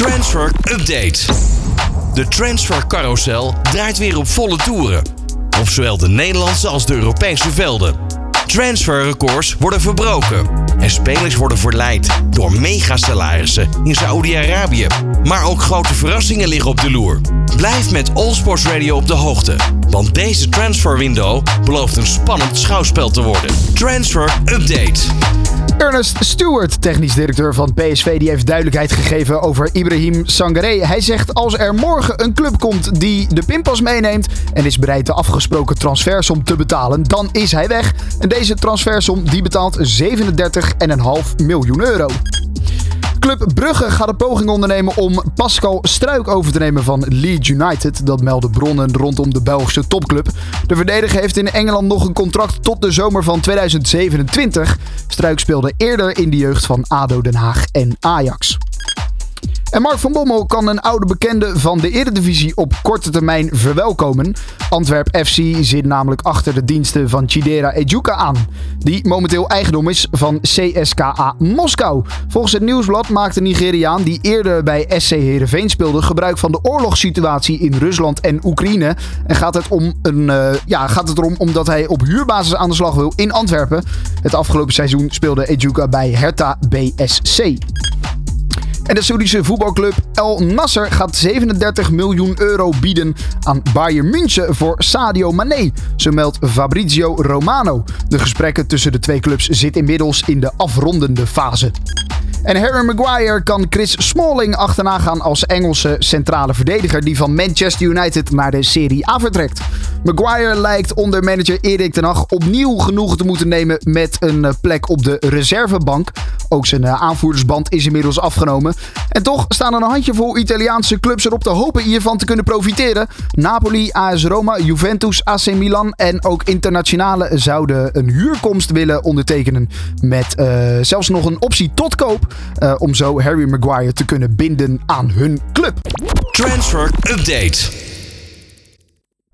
Transfer Update. De transfer carousel draait weer op volle toeren. Op zowel de Nederlandse als de Europese velden. Transferrecords worden verbroken. Spelers worden verleid door megasalarissen in Saoedi-Arabië. Maar ook grote verrassingen liggen op de loer. Blijf met All Sports Radio op de hoogte. Want deze transferwindow belooft een spannend schouwspel te worden. Transfer Update. Ernest Stewart, technisch directeur van PSV, die heeft duidelijkheid gegeven over Ibrahim Sangaré. Hij zegt als er morgen een club komt die de pinpas meeneemt en is bereid de afgesproken transfersom te betalen, dan is hij weg. En deze transfersom die betaalt 37,5 miljoen euro. Club Brugge gaat een poging ondernemen om Pascal Struik over te nemen van Leeds United. Dat melden bronnen rondom de Belgische topclub. De verdediger heeft in Engeland nog een contract tot de zomer van 2027. Struik speelde eerder in de jeugd van ADO Den Haag en Ajax. En Mark van Bommel kan een oude bekende van de Eredivisie op korte termijn verwelkomen. Antwerp FC zit namelijk achter de diensten van Chidera Ejuka aan. Die momenteel eigendom is van CSKA Moskou. Volgens het nieuwsblad maakt de Nigeriaan die eerder bij SC Heerenveen speelde gebruik van de oorlogssituatie in Rusland en Oekraïne. En gaat het, om een, uh, ja, gaat het erom omdat hij op huurbasis aan de slag wil in Antwerpen. Het afgelopen seizoen speelde Ejuka bij Hertha BSC. En de Saoedische voetbalclub El Nasser gaat 37 miljoen euro bieden aan Bayern München voor Sadio Mané. Zo meldt Fabrizio Romano. De gesprekken tussen de twee clubs zitten inmiddels in de afrondende fase. En Harry Maguire kan Chris Smalling achterna gaan als Engelse centrale verdediger die van Manchester United naar de Serie A vertrekt. Maguire lijkt onder manager Erik ten Hag opnieuw genoegen te moeten nemen met een eh, plek op de reservebank. Ook zijn eh, aanvoerdersband is inmiddels afgenomen. En toch staan er een handjevol Italiaanse clubs erop te hopen hiervan te kunnen profiteren. Napoli, AS Roma, Juventus, AC Milan en ook internationale zouden een huurkomst willen ondertekenen. Met uh, zelfs nog een optie tot koop. Om zo Harry Maguire te kunnen binden aan hun club. Transfer Update.